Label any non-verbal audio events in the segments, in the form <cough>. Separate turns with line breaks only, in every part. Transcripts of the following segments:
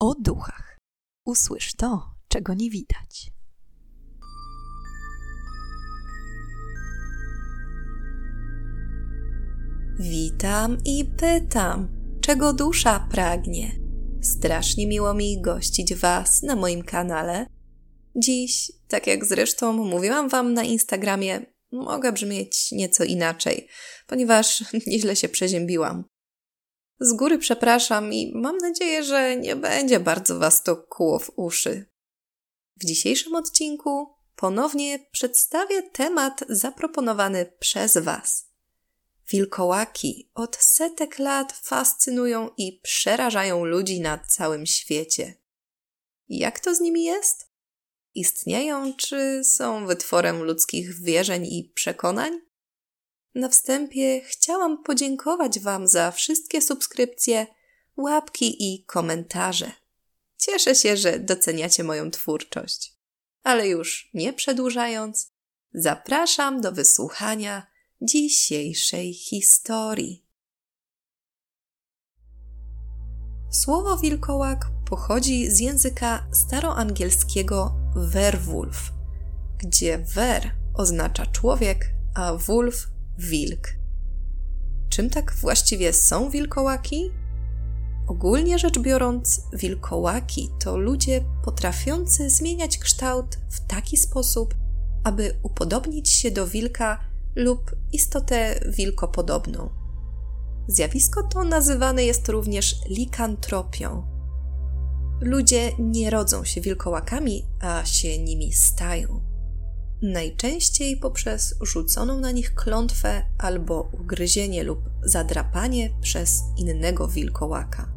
o duchach. Usłysz to, czego nie widać.
Witam i pytam, czego dusza pragnie. Strasznie miło mi gościć Was na moim kanale. Dziś, tak jak zresztą mówiłam Wam na Instagramie, mogę brzmieć nieco inaczej, ponieważ <laughs> nieźle się przeziębiłam. Z góry przepraszam i mam nadzieję, że nie będzie bardzo Was to kuło w uszy. W dzisiejszym odcinku ponownie przedstawię temat zaproponowany przez Was. Wilkołaki od setek lat fascynują i przerażają ludzi na całym świecie. Jak to z nimi jest? Istnieją czy są wytworem ludzkich wierzeń i przekonań? Na wstępie chciałam podziękować Wam za wszystkie subskrypcje, łapki i komentarze. Cieszę się, że doceniacie moją twórczość. Ale już nie przedłużając, zapraszam do wysłuchania dzisiejszej historii. Słowo wilkołak pochodzi z języka staroangielskiego werwolf, gdzie wer oznacza człowiek, a wolf wilk. Czym tak właściwie są wilkołaki? Ogólnie rzecz biorąc, wilkołaki to ludzie potrafiący zmieniać kształt w taki sposób, aby upodobnić się do wilka lub istotę wilkopodobną. Zjawisko to nazywane jest również likantropią. Ludzie nie rodzą się wilkołakami, a się nimi stają najczęściej poprzez rzuconą na nich klątwę albo ugryzienie lub zadrapanie przez innego wilkołaka.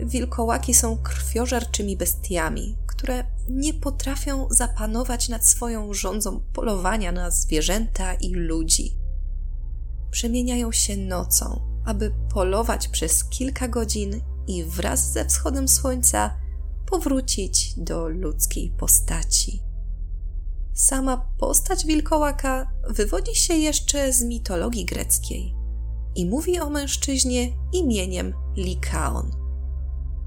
Wilkołaki są krwiożerczymi bestiami, które nie potrafią zapanować nad swoją rządzą polowania na zwierzęta i ludzi. Przemieniają się nocą, aby polować przez kilka godzin i wraz ze wschodem słońca powrócić do ludzkiej postaci. Sama postać wilkołaka wywodzi się jeszcze z mitologii greckiej i mówi o mężczyźnie imieniem Likaon.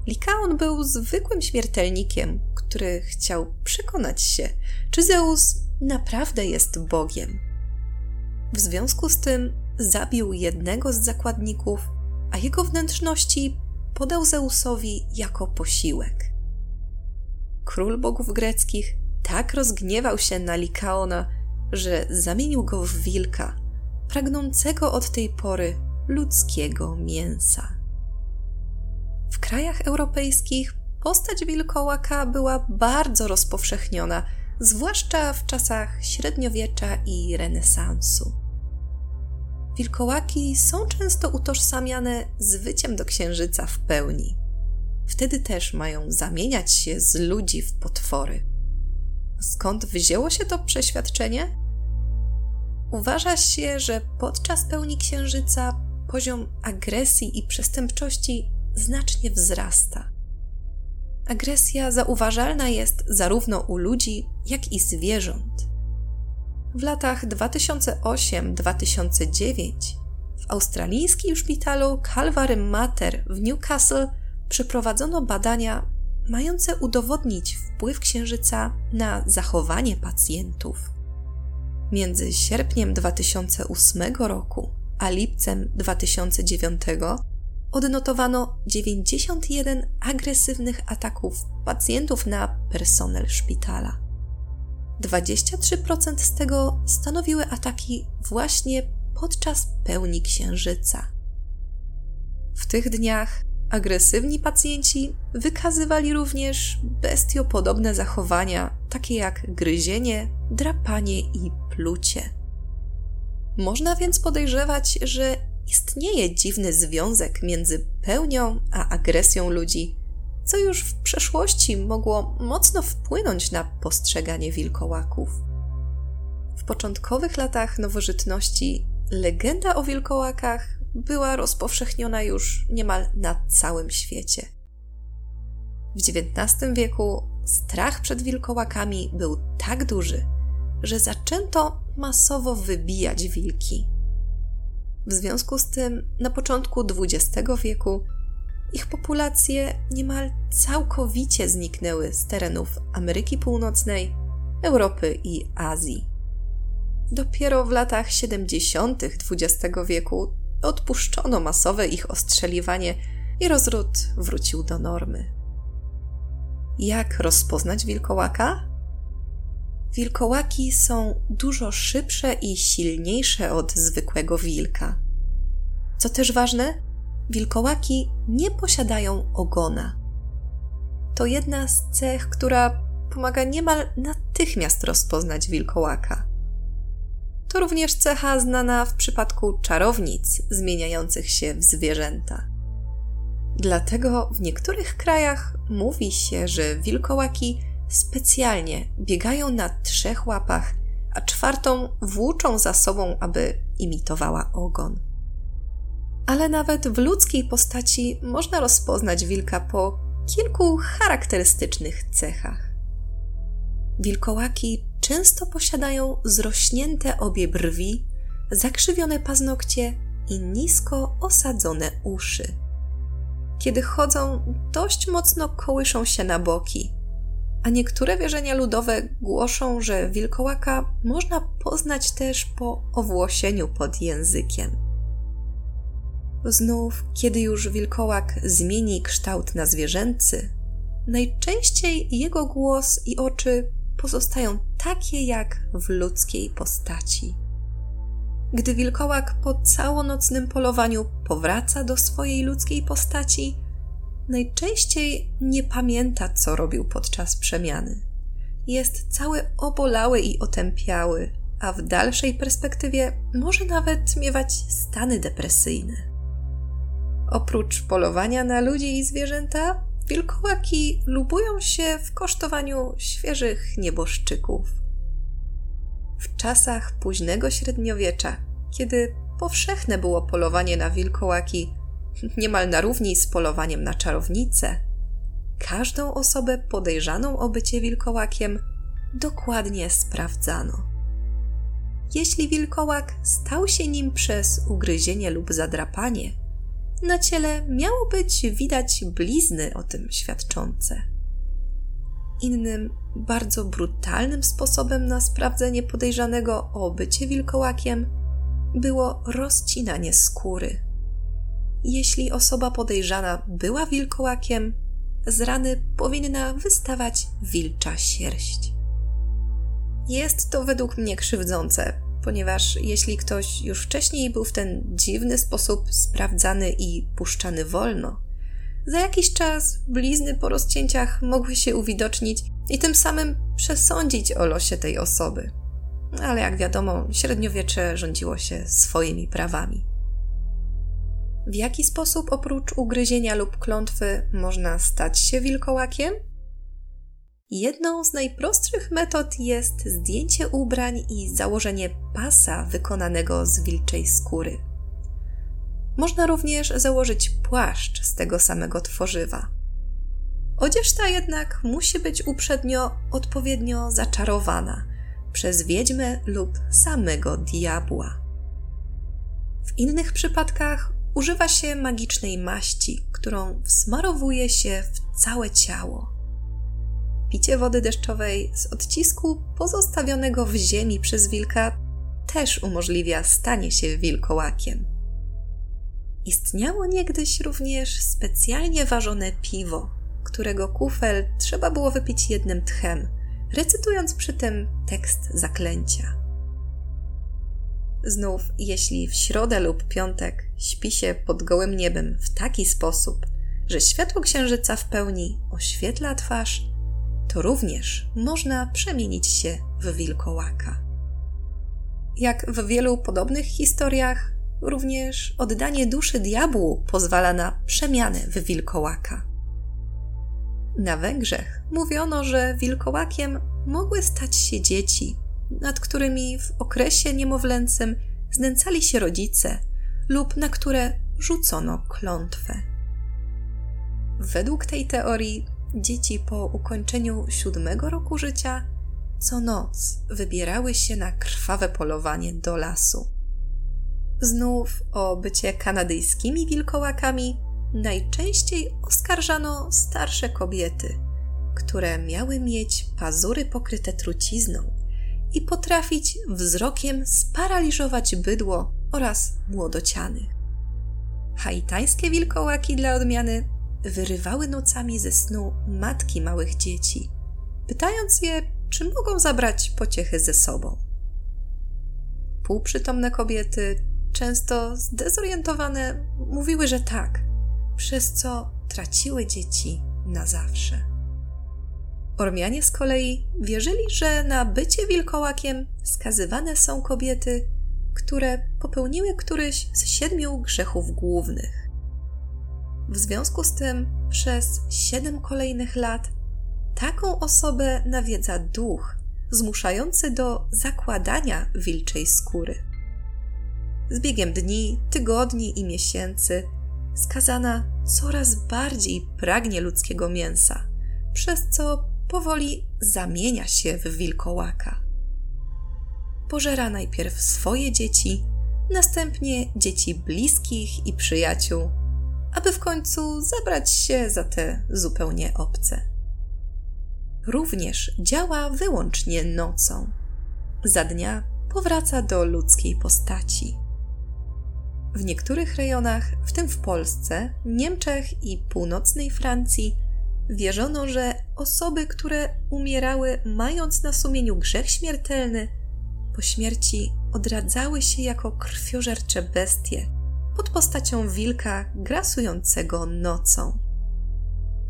Likaon był zwykłym śmiertelnikiem, który chciał przekonać się, czy Zeus naprawdę jest Bogiem. W związku z tym zabił jednego z zakładników, a jego wnętrzności podał Zeusowi jako posiłek. Król bogów greckich tak rozgniewał się na Likaona, że zamienił go w wilka, pragnącego od tej pory ludzkiego mięsa. W krajach europejskich postać wilkołaka była bardzo rozpowszechniona, zwłaszcza w czasach średniowiecza i renesansu. Wilkołaki są często utożsamiane z wyciem do księżyca w pełni. Wtedy też mają zamieniać się z ludzi w potwory. Skąd wzięło się to przeświadczenie? Uważa się, że podczas pełni księżyca poziom agresji i przestępczości znacznie wzrasta. Agresja zauważalna jest zarówno u ludzi, jak i zwierząt. W latach 2008-2009 w australijskim szpitalu Calvary Mater w Newcastle przeprowadzono badania mające udowodnić wpływ księżyca na zachowanie pacjentów. Między sierpniem 2008 roku a lipcem 2009 odnotowano 91 agresywnych ataków pacjentów na personel szpitala. 23% z tego stanowiły ataki właśnie podczas pełni księżyca. W tych dniach Agresywni pacjenci wykazywali również bestiopodobne zachowania, takie jak gryzienie, drapanie i plucie. Można więc podejrzewać, że istnieje dziwny związek między pełnią a agresją ludzi, co już w przeszłości mogło mocno wpłynąć na postrzeganie wilkołaków. W początkowych latach nowożytności legenda o wilkołakach była rozpowszechniona już niemal na całym świecie. W XIX wieku strach przed wilkołakami był tak duży, że zaczęto masowo wybijać wilki. W związku z tym na początku XX wieku ich populacje niemal całkowicie zniknęły z terenów Ameryki Północnej, Europy i Azji. Dopiero w latach 70. XX wieku odpuszczono masowe ich ostrzeliwanie i rozród wrócił do normy. Jak rozpoznać wilkołaka? Wilkołaki są dużo szybsze i silniejsze od zwykłego wilka. Co też ważne, wilkołaki nie posiadają ogona. To jedna z cech, która pomaga niemal natychmiast rozpoznać wilkołaka. To również cecha znana w przypadku czarownic zmieniających się w zwierzęta. Dlatego w niektórych krajach mówi się, że wilkołaki specjalnie biegają na trzech łapach, a czwartą włóczą za sobą, aby imitowała ogon. Ale nawet w ludzkiej postaci można rozpoznać wilka po kilku charakterystycznych cechach. Wilkołaki często posiadają zrośnięte obie brwi, zakrzywione paznokcie i nisko osadzone uszy. Kiedy chodzą, dość mocno kołyszą się na boki, a niektóre wierzenia ludowe głoszą, że wilkołaka można poznać też po owłosieniu pod językiem. Znów, kiedy już wilkołak zmieni kształt na zwierzęcy, najczęściej jego głos i oczy pozostają takie jak w ludzkiej postaci. Gdy wilkołak po całonocnym polowaniu powraca do swojej ludzkiej postaci, najczęściej nie pamięta, co robił podczas przemiany. Jest cały obolały i otępiały, a w dalszej perspektywie może nawet miewać stany depresyjne. Oprócz polowania na ludzi i zwierzęta, wilkołaki lubują się w kosztowaniu świeżych nieboszczyków. W czasach późnego średniowiecza, kiedy powszechne było polowanie na wilkołaki, niemal na równi z polowaniem na czarownicę, każdą osobę podejrzaną o bycie wilkołakiem dokładnie sprawdzano. Jeśli wilkołak stał się nim przez ugryzienie lub zadrapanie, na ciele miało być widać blizny o tym świadczące. Innym, bardzo brutalnym sposobem na sprawdzenie podejrzanego o bycie wilkołakiem było rozcinanie skóry. Jeśli osoba podejrzana była wilkołakiem, z rany powinna wystawać wilcza sierść. Jest to według mnie krzywdzące, ponieważ jeśli ktoś już wcześniej był w ten dziwny sposób sprawdzany i puszczany wolno, za jakiś czas blizny po rozcięciach mogły się uwidocznić i tym samym przesądzić o losie tej osoby. Ale jak wiadomo, średniowiecze rządziło się swoimi prawami. W jaki sposób oprócz ugryzienia lub klątwy można stać się wilkołakiem? Jedną z najprostszych metod jest zdjęcie ubrań i założenie pasa wykonanego z wilczej skóry. Można również założyć płaszcz z tego samego tworzywa. Odzież ta jednak musi być uprzednio odpowiednio zaczarowana przez wiedźmę lub samego diabła. W innych przypadkach używa się magicznej maści, którą wsmarowuje się w całe ciało. Picie wody deszczowej z odcisku pozostawionego w ziemi przez wilka też umożliwia stanie się wilkołakiem. Istniało niegdyś również specjalnie ważone piwo, którego kufel trzeba było wypić jednym tchem, recytując przy tym tekst zaklęcia. Znów, jeśli w środę lub piątek śpi się pod gołym niebem w taki sposób, że światło księżyca w pełni oświetla twarz, to również można przemienić się w wilkołaka. Jak w wielu podobnych historiach, również oddanie duszy diabłu pozwala na przemianę w wilkołaka. Na Węgrzech mówiono, że wilkołakiem mogły stać się dzieci, nad którymi w okresie niemowlęcym znęcali się rodzice lub na które rzucono klątwę. Według tej teorii dzieci po ukończeniu siódmego roku życia co noc wybierały się na krwawe polowanie do lasu. Znów o bycie kanadyjskimi wilkołakami najczęściej oskarżano starsze kobiety, które miały mieć pazury pokryte trucizną i potrafić wzrokiem sparaliżować bydło oraz młodociany. Haitańskie wilkołaki dla odmiany wyrywały nocami ze snu matki małych dzieci, pytając je, czy mogą zabrać pociechy ze sobą. Półprzytomne kobiety, często zdezorientowane, mówiły, że tak, przez co traciły dzieci na zawsze. Ormianie z kolei wierzyli, że na bycie wilkołakiem skazywane są kobiety, które popełniły któryś z siedmiu grzechów głównych. W związku z tym przez siedem kolejnych lat taką osobę nawiedza duch zmuszający do zakładania wilczej skóry. Z biegiem dni, tygodni i miesięcy skazana coraz bardziej pragnie ludzkiego mięsa, przez co powoli zamienia się w wilkołaka. Pożera najpierw swoje dzieci, następnie dzieci bliskich i przyjaciół, aby w końcu zabrać się za te zupełnie obce. Również działa wyłącznie nocą. Za dnia powraca do ludzkiej postaci. W niektórych rejonach, w tym w Polsce, Niemczech i północnej Francji, wierzono, że osoby, które umierały mając na sumieniu grzech śmiertelny, po śmierci odradzały się jako krwiożercze bestie pod postacią wilka grasującego nocą.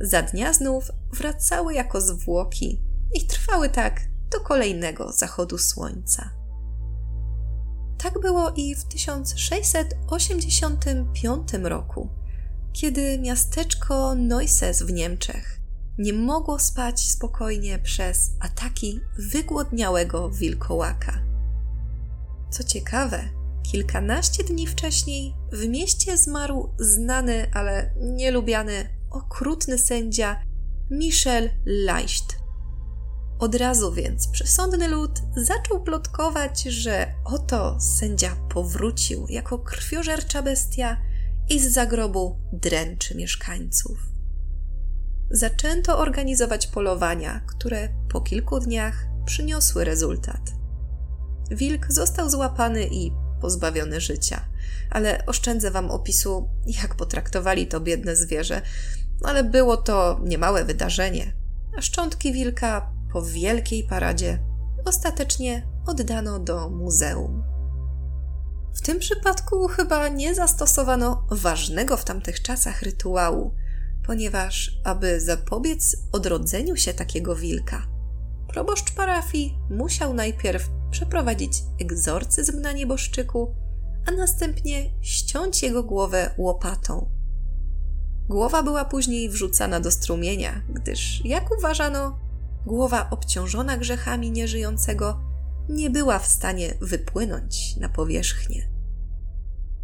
Za dnia znów wracały jako zwłoki i trwały tak do kolejnego zachodu słońca. Tak było i w 1685 roku, kiedy miasteczko Neuses w Niemczech nie mogło spać spokojnie przez ataki wygłodniałego wilkołaka. Co ciekawe, kilkanaście dni wcześniej w mieście zmarł znany, ale nielubiany, okrutny sędzia Michel Leicht. Od razu więc przesądny lud zaczął plotkować, że oto sędzia powrócił jako krwiożercza bestia i z zagrobu dręczy mieszkańców. Zaczęto organizować polowania, które po kilku dniach przyniosły rezultat. Wilk został złapany i pozbawiony życia, ale oszczędzę wam opisu, jak potraktowali to biedne zwierzę, ale było to niemałe wydarzenie. A szczątki wilka po wielkiej paradzie ostatecznie oddano do muzeum. W tym przypadku chyba nie zastosowano ważnego w tamtych czasach rytuału, ponieważ, aby zapobiec odrodzeniu się takiego wilka, proboszcz parafii musiał najpierw przeprowadzić egzorcyzm na nieboszczyku, a następnie ściąć jego głowę łopatą. Głowa była później wrzucana do strumienia, gdyż, jak uważano, głowa obciążona grzechami nieżyjącego nie była w stanie wypłynąć na powierzchnię.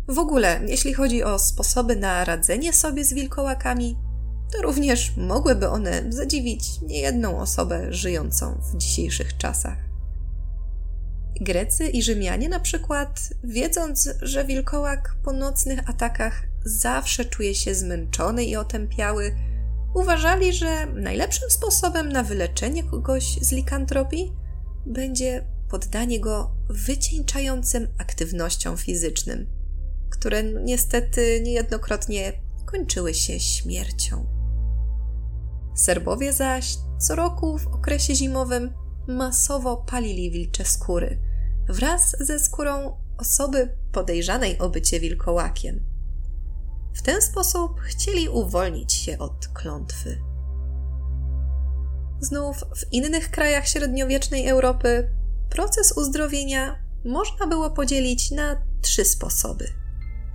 W ogóle, jeśli chodzi o sposoby na radzenie sobie z wilkołakami, to również mogłyby one zadziwić niejedną osobę żyjącą w dzisiejszych czasach. Grecy i Rzymianie na przykład, wiedząc, że wilkołak po nocnych atakach zawsze czuje się zmęczony i otępiały, uważali, że najlepszym sposobem na wyleczenie kogoś z likantropii będzie poddanie go wycieńczającym aktywnościom fizycznym, które niestety niejednokrotnie kończyły się śmiercią. Serbowie zaś co roku w okresie zimowym masowo palili wilcze skóry wraz ze skórą osoby podejrzanej o bycie wilkołakiem. W ten sposób chcieli uwolnić się od klątwy. Znów w innych krajach średniowiecznej Europy proces uzdrowienia można było podzielić na trzy sposoby: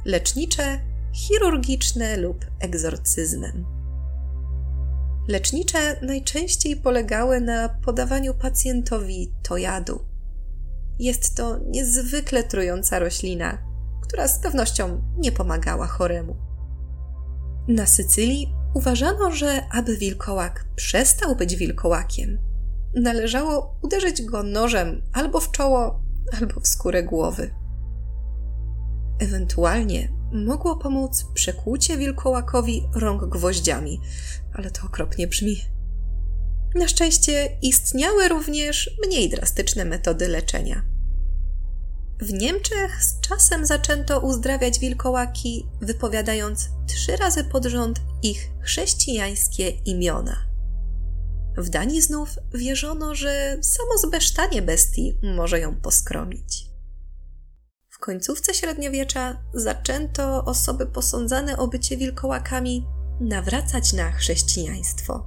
lecznicze, chirurgiczne lub egzorcyzmem. Lecznicze najczęściej polegały na podawaniu pacjentowi tojadu. Jest to niezwykle trująca roślina, która z pewnością nie pomagała choremu. Na Sycylii uważano, że aby wilkołak przestał być wilkołakiem, należało uderzyć go nożem albo w czoło, albo w skórę głowy. Ewentualnie mogło pomóc przekłucie wilkołakowi rąk gwoździami, ale to okropnie brzmi. Na szczęście istniały również mniej drastyczne metody leczenia. W Niemczech z czasem zaczęto uzdrawiać wilkołaki, wypowiadając trzy razy pod rząd ich chrześcijańskie imiona. W Danii znów wierzono, że samo zbesztanie bestii może ją poskromić. Końcówce średniowiecza zaczęto osoby posądzane o bycie wilkołakami nawracać na chrześcijaństwo.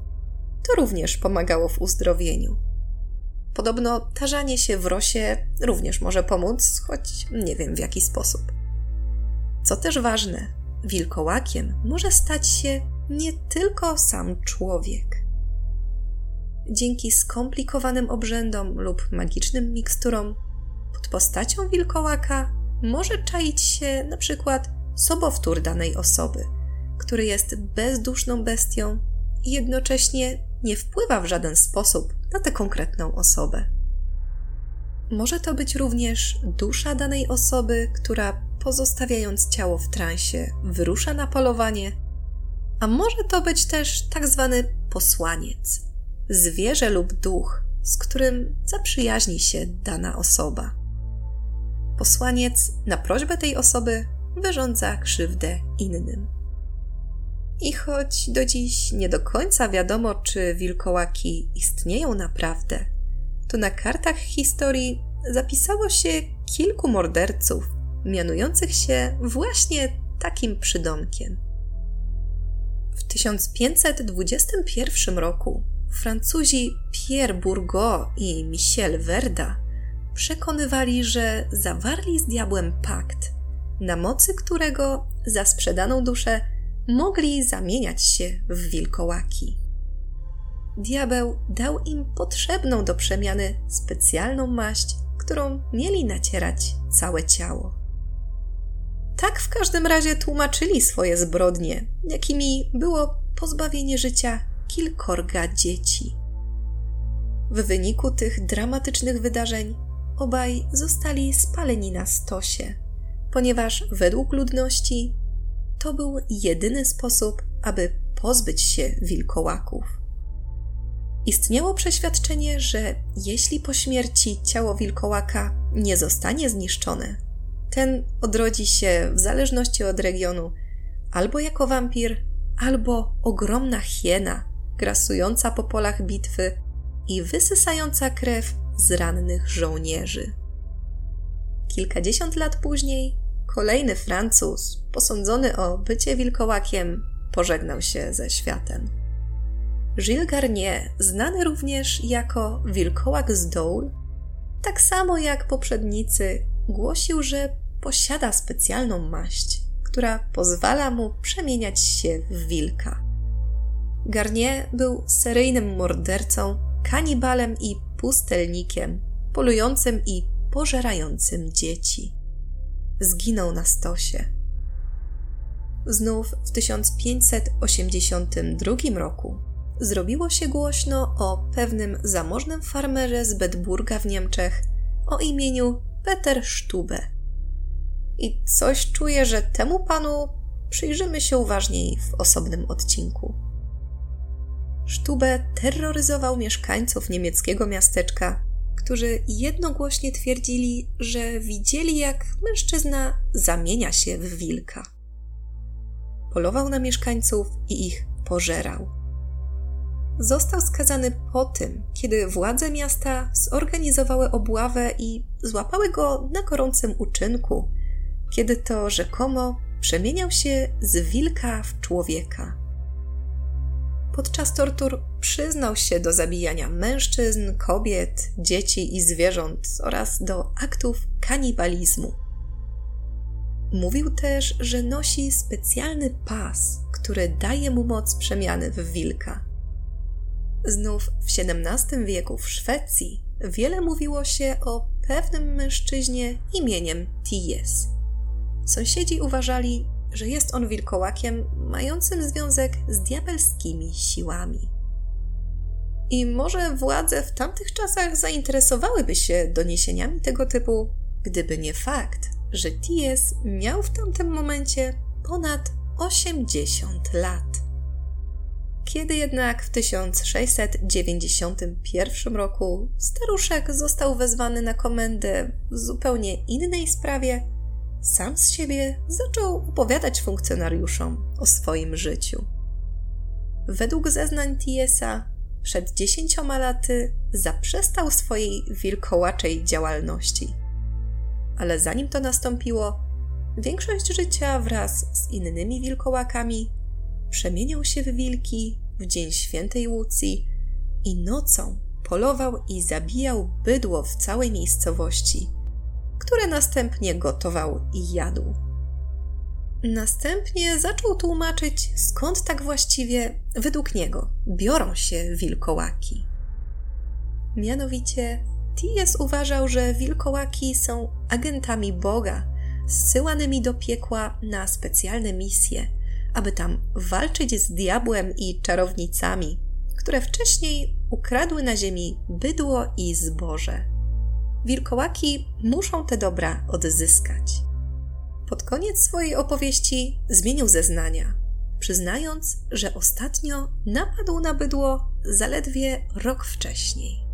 To również pomagało w uzdrowieniu. Podobno tarzanie się w rosie również może pomóc, choć nie wiem w jaki sposób. Co też ważne, wilkołakiem może stać się nie tylko sam człowiek. Dzięki skomplikowanym obrzędom lub magicznym miksturom, pod postacią wilkołaka może czaić się na przykład sobowtór danej osoby, który jest bezduszną bestią i jednocześnie nie wpływa w żaden sposób na tę konkretną osobę. Może to być również dusza danej osoby, która pozostawiając ciało w transie, wyrusza na polowanie, a może to być też tak zwany posłaniec, zwierzę lub duch, z którym zaprzyjaźni się dana osoba. Posłaniec na prośbę tej osoby wyrządza krzywdę innym. I choć do dziś nie do końca wiadomo, czy wilkołaki istnieją naprawdę, to na kartach historii zapisało się kilku morderców, mianujących się właśnie takim przydomkiem. W 1521 roku Francuzi Pierre Bourgot i Michel Verda przekonywali, że zawarli z diabłem pakt, na mocy którego za sprzedaną duszę mogli zamieniać się w wilkołaki. Diabeł dał im potrzebną do przemiany specjalną maść, którą mieli nacierać całe ciało. Tak w każdym razie tłumaczyli swoje zbrodnie, jakimi było pozbawienie życia kilkorga dzieci. W wyniku tych dramatycznych wydarzeń obaj zostali spaleni na stosie, ponieważ według ludności to był jedyny sposób, aby pozbyć się wilkołaków. Istniało przeświadczenie, że jeśli po śmierci ciało wilkołaka nie zostanie zniszczone, ten odrodzi się w zależności od regionu albo jako wampir, albo ogromna hiena, grasująca po polach bitwy i wysysająca krew z rannych żołnierzy. Kilkadziesiąt lat później kolejny Francuz, posądzony o bycie wilkołakiem, pożegnał się ze światem. Gilles Garnier, znany również jako wilkołak z Dole, tak samo jak poprzednicy, głosił, że posiada specjalną maść, która pozwala mu przemieniać się w wilka. Garnier był seryjnym mordercą, kanibalem i pustelnikiem, polującym i pożerającym dzieci. Zginął na stosie. Znów w 1582 roku zrobiło się głośno o pewnym zamożnym farmerze z Bedburga w Niemczech o imieniu Peter Stube. I coś czuję, że temu panu przyjrzymy się uważniej w osobnym odcinku. Stube terroryzował mieszkańców niemieckiego miasteczka, którzy jednogłośnie twierdzili, że widzieli, jak mężczyzna zamienia się w wilka. Polował na mieszkańców i ich pożerał został skazany po tym, kiedy władze miasta zorganizowały obławę i złapały go na gorącym uczynku, kiedy to rzekomo przemieniał się z wilka w człowieka. Podczas tortur przyznał się do zabijania mężczyzn, kobiet, dzieci i zwierząt oraz do aktów kanibalizmu. Mówił też, że nosi specjalny pas, który daje mu moc przemiany w wilka. Znów w XVII wieku w Szwecji wiele mówiło się o pewnym mężczyźnie imieniem Ties. Sąsiedzi uważali, że jest on wilkołakiem mającym związek z diabelskimi siłami. I może władze w tamtych czasach zainteresowałyby się doniesieniami tego typu, gdyby nie fakt, że Ties miał w tamtym momencie ponad 80 lat. Kiedy jednak w 1691 roku staruszek został wezwany na komendę w zupełnie innej sprawie, sam z siebie zaczął opowiadać funkcjonariuszom o swoim życiu. Według zeznań Tiesa przed dziesięcioma laty zaprzestał swojej wilkołaczej działalności. Ale zanim to nastąpiło, większość życia wraz z innymi wilkołakami przemieniał się w wilki w dzień świętej Łucji i nocą polował i zabijał bydło w całej miejscowości, które następnie gotował i jadł. Następnie zaczął tłumaczyć, skąd tak właściwie, według niego, biorą się wilkołaki. Mianowicie, Ties uważał, że wilkołaki są agentami Boga, zsyłanymi do piekła na specjalne misje, aby tam walczyć z diabłem i czarownicami, które wcześniej ukradły na ziemi bydło i zboże. Wilkołaki muszą te dobra odzyskać. Pod koniec swojej opowieści zmienił zeznania, przyznając, że ostatnio napadł na bydło zaledwie rok wcześniej.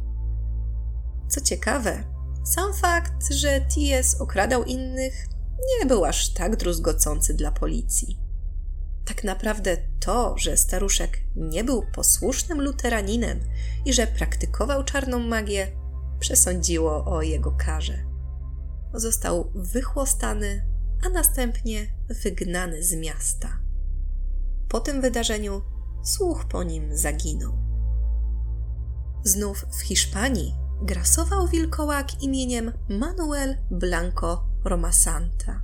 Co ciekawe, sam fakt, że T.S. okradał innych, nie był aż tak druzgocący dla policji. Tak naprawdę to, że staruszek nie był posłusznym luteraninem i że praktykował czarną magię, przesądziło o jego karze. Został wychłostany a następnie wygnany z miasta. Po tym wydarzeniu słuch po nim zaginął. Znów w Hiszpanii grasował wilkołak imieniem Manuel Blanco Romasanta.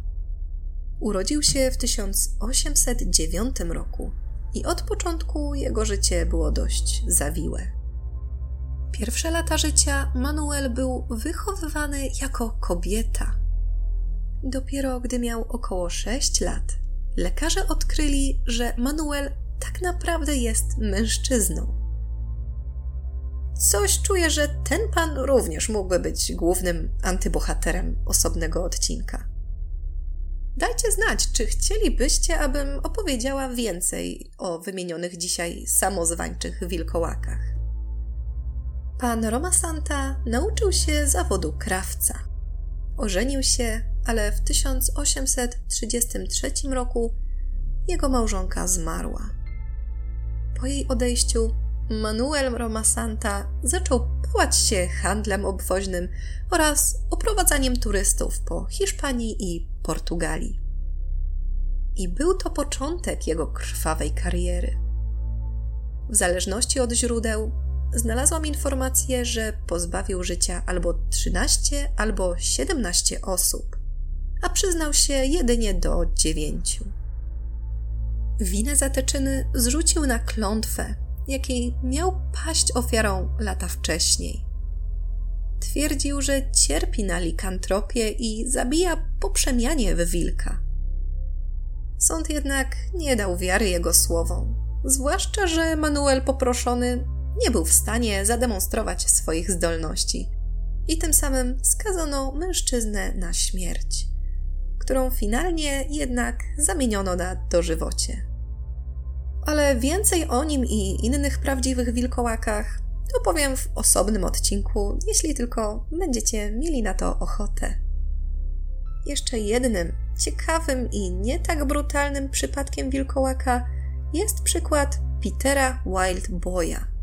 Urodził się w 1809 roku i od początku jego życie było dość zawiłe. Pierwsze lata życia Manuel był wychowywany jako kobieta Dopiero gdy miał około 6 lat, lekarze odkryli, że Manuel tak naprawdę jest mężczyzną. Coś czuję, że ten pan również mógłby być głównym antybohaterem osobnego odcinka. Dajcie znać, czy chcielibyście, abym opowiedziała więcej o wymienionych dzisiaj samozwańczych wilkołakach. Pan Roma Santa nauczył się zawodu krawca. Ożenił się, ale w 1833 roku jego małżonka zmarła. Po jej odejściu Manuel Romasanta zaczął pałać się handlem obwoźnym oraz oprowadzaniem turystów po Hiszpanii i Portugalii. I był to początek jego krwawej kariery. W zależności od źródeł, znalazłam informację, że pozbawił życia albo 13, albo 17 osób, a przyznał się jedynie do dziewięciu. Winę za te czyny zrzucił na klątwę, jakiej miał paść ofiarą lata wcześniej. Twierdził, że cierpi na likantropię i zabija po przemianie w wilka. Sąd jednak nie dał wiary jego słowom, zwłaszcza, że Manuel poproszony nie był w stanie zademonstrować swoich zdolności i tym samym skazano mężczyznę na śmierć, którą finalnie jednak zamieniono na dożywocie. Ale więcej o nim i innych prawdziwych wilkołakach opowiem w osobnym odcinku, jeśli tylko będziecie mieli na to ochotę. Jeszcze jednym ciekawym i nie tak brutalnym przypadkiem wilkołaka jest przykład Petera Wild Boya,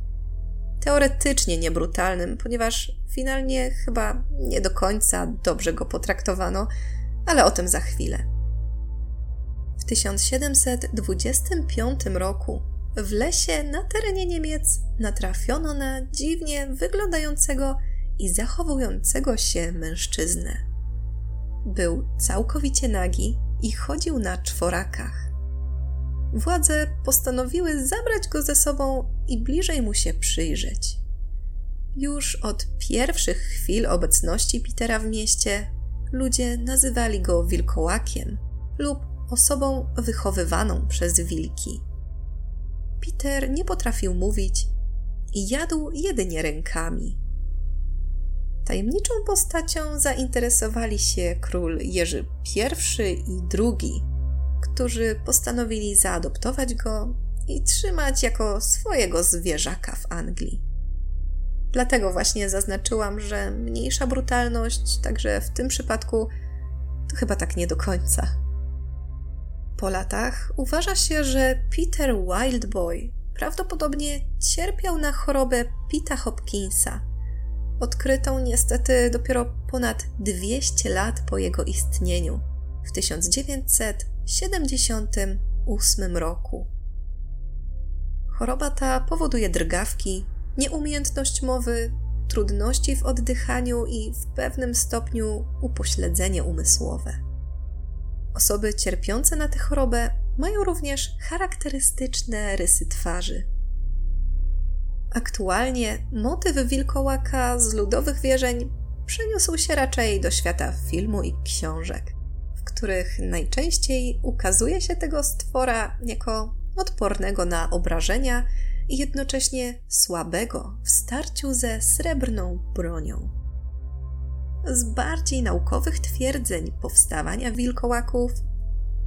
teoretycznie niebrutalnym, ponieważ finalnie chyba nie do końca dobrze go potraktowano, ale o tym za chwilę. W 1725 roku w lesie na terenie Niemiec natrafiono na dziwnie wyglądającego i zachowującego się mężczyznę. Był całkowicie nagi i chodził na czworakach. Władze postanowiły zabrać go ze sobą i bliżej mu się przyjrzeć. Już od pierwszych chwil obecności Petera w mieście ludzie nazywali go wilkołakiem lub osobą wychowywaną przez wilki. Peter nie potrafił mówić i jadł jedynie rękami. Tajemniczą postacią zainteresowali się król Jerzy I i II, którzy postanowili zaadoptować go i trzymać jako swojego zwierzaka w Anglii. Dlatego właśnie zaznaczyłam, że mniejsza brutalność, także w tym przypadku, to chyba tak nie do końca. Po latach uważa się, że Peter Wildboy prawdopodobnie cierpiał na chorobę Pita Hopkinsa, odkrytą niestety dopiero ponad 200 lat po jego istnieniu w 1978 roku. Choroba ta powoduje drgawki, nieumiejętność mowy, trudności w oddychaniu i w pewnym stopniu upośledzenie umysłowe. Osoby cierpiące na tę chorobę mają również charakterystyczne rysy twarzy. Aktualnie motyw wilkołaka z ludowych wierzeń przeniósł się raczej do świata filmu i książek, w których najczęściej ukazuje się tego stwora jako odpornego na obrażenia i jednocześnie słabego w starciu ze srebrną bronią. Z bardziej naukowych twierdzeń powstawania wilkołaków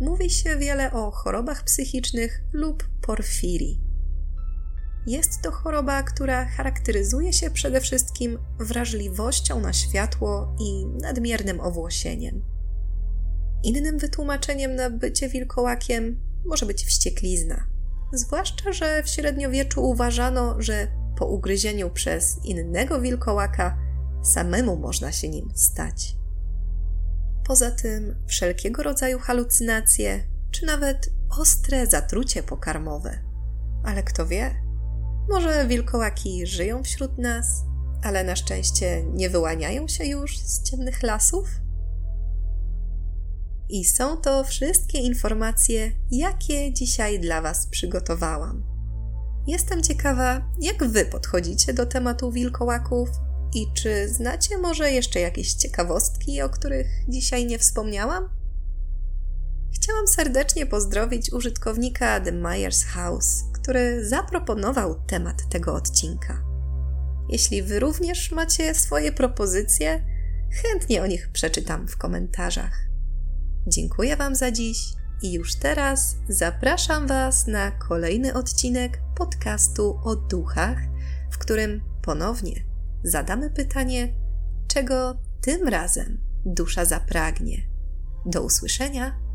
mówi się wiele o chorobach psychicznych lub porfirii. Jest to choroba, która charakteryzuje się przede wszystkim wrażliwością na światło i nadmiernym owłosieniem. Innym wytłumaczeniem na bycie wilkołakiem może być wścieklizna. Zwłaszcza, że w średniowieczu uważano, że po ugryzieniu przez innego wilkołaka samemu można się nim stać. Poza tym wszelkiego rodzaju halucynacje, czy nawet ostre zatrucie pokarmowe. Ale kto wie? Może wilkołaki żyją wśród nas, ale na szczęście nie wyłaniają się już z ciemnych lasów? I są to wszystkie informacje, jakie dzisiaj dla Was przygotowałam. Jestem ciekawa, jak Wy podchodzicie do tematu wilkołaków i czy znacie może jeszcze jakieś ciekawostki, o których dzisiaj nie wspomniałam? Chciałam serdecznie pozdrowić użytkownika The Myers House, który zaproponował temat tego odcinka. Jeśli Wy również macie swoje propozycje, chętnie o nich przeczytam w komentarzach. Dziękuję Wam za dziś i już teraz zapraszam Was na kolejny odcinek podcastu o duchach, w którym ponownie zadamy pytanie, czego tym razem dusza zapragnie. Do usłyszenia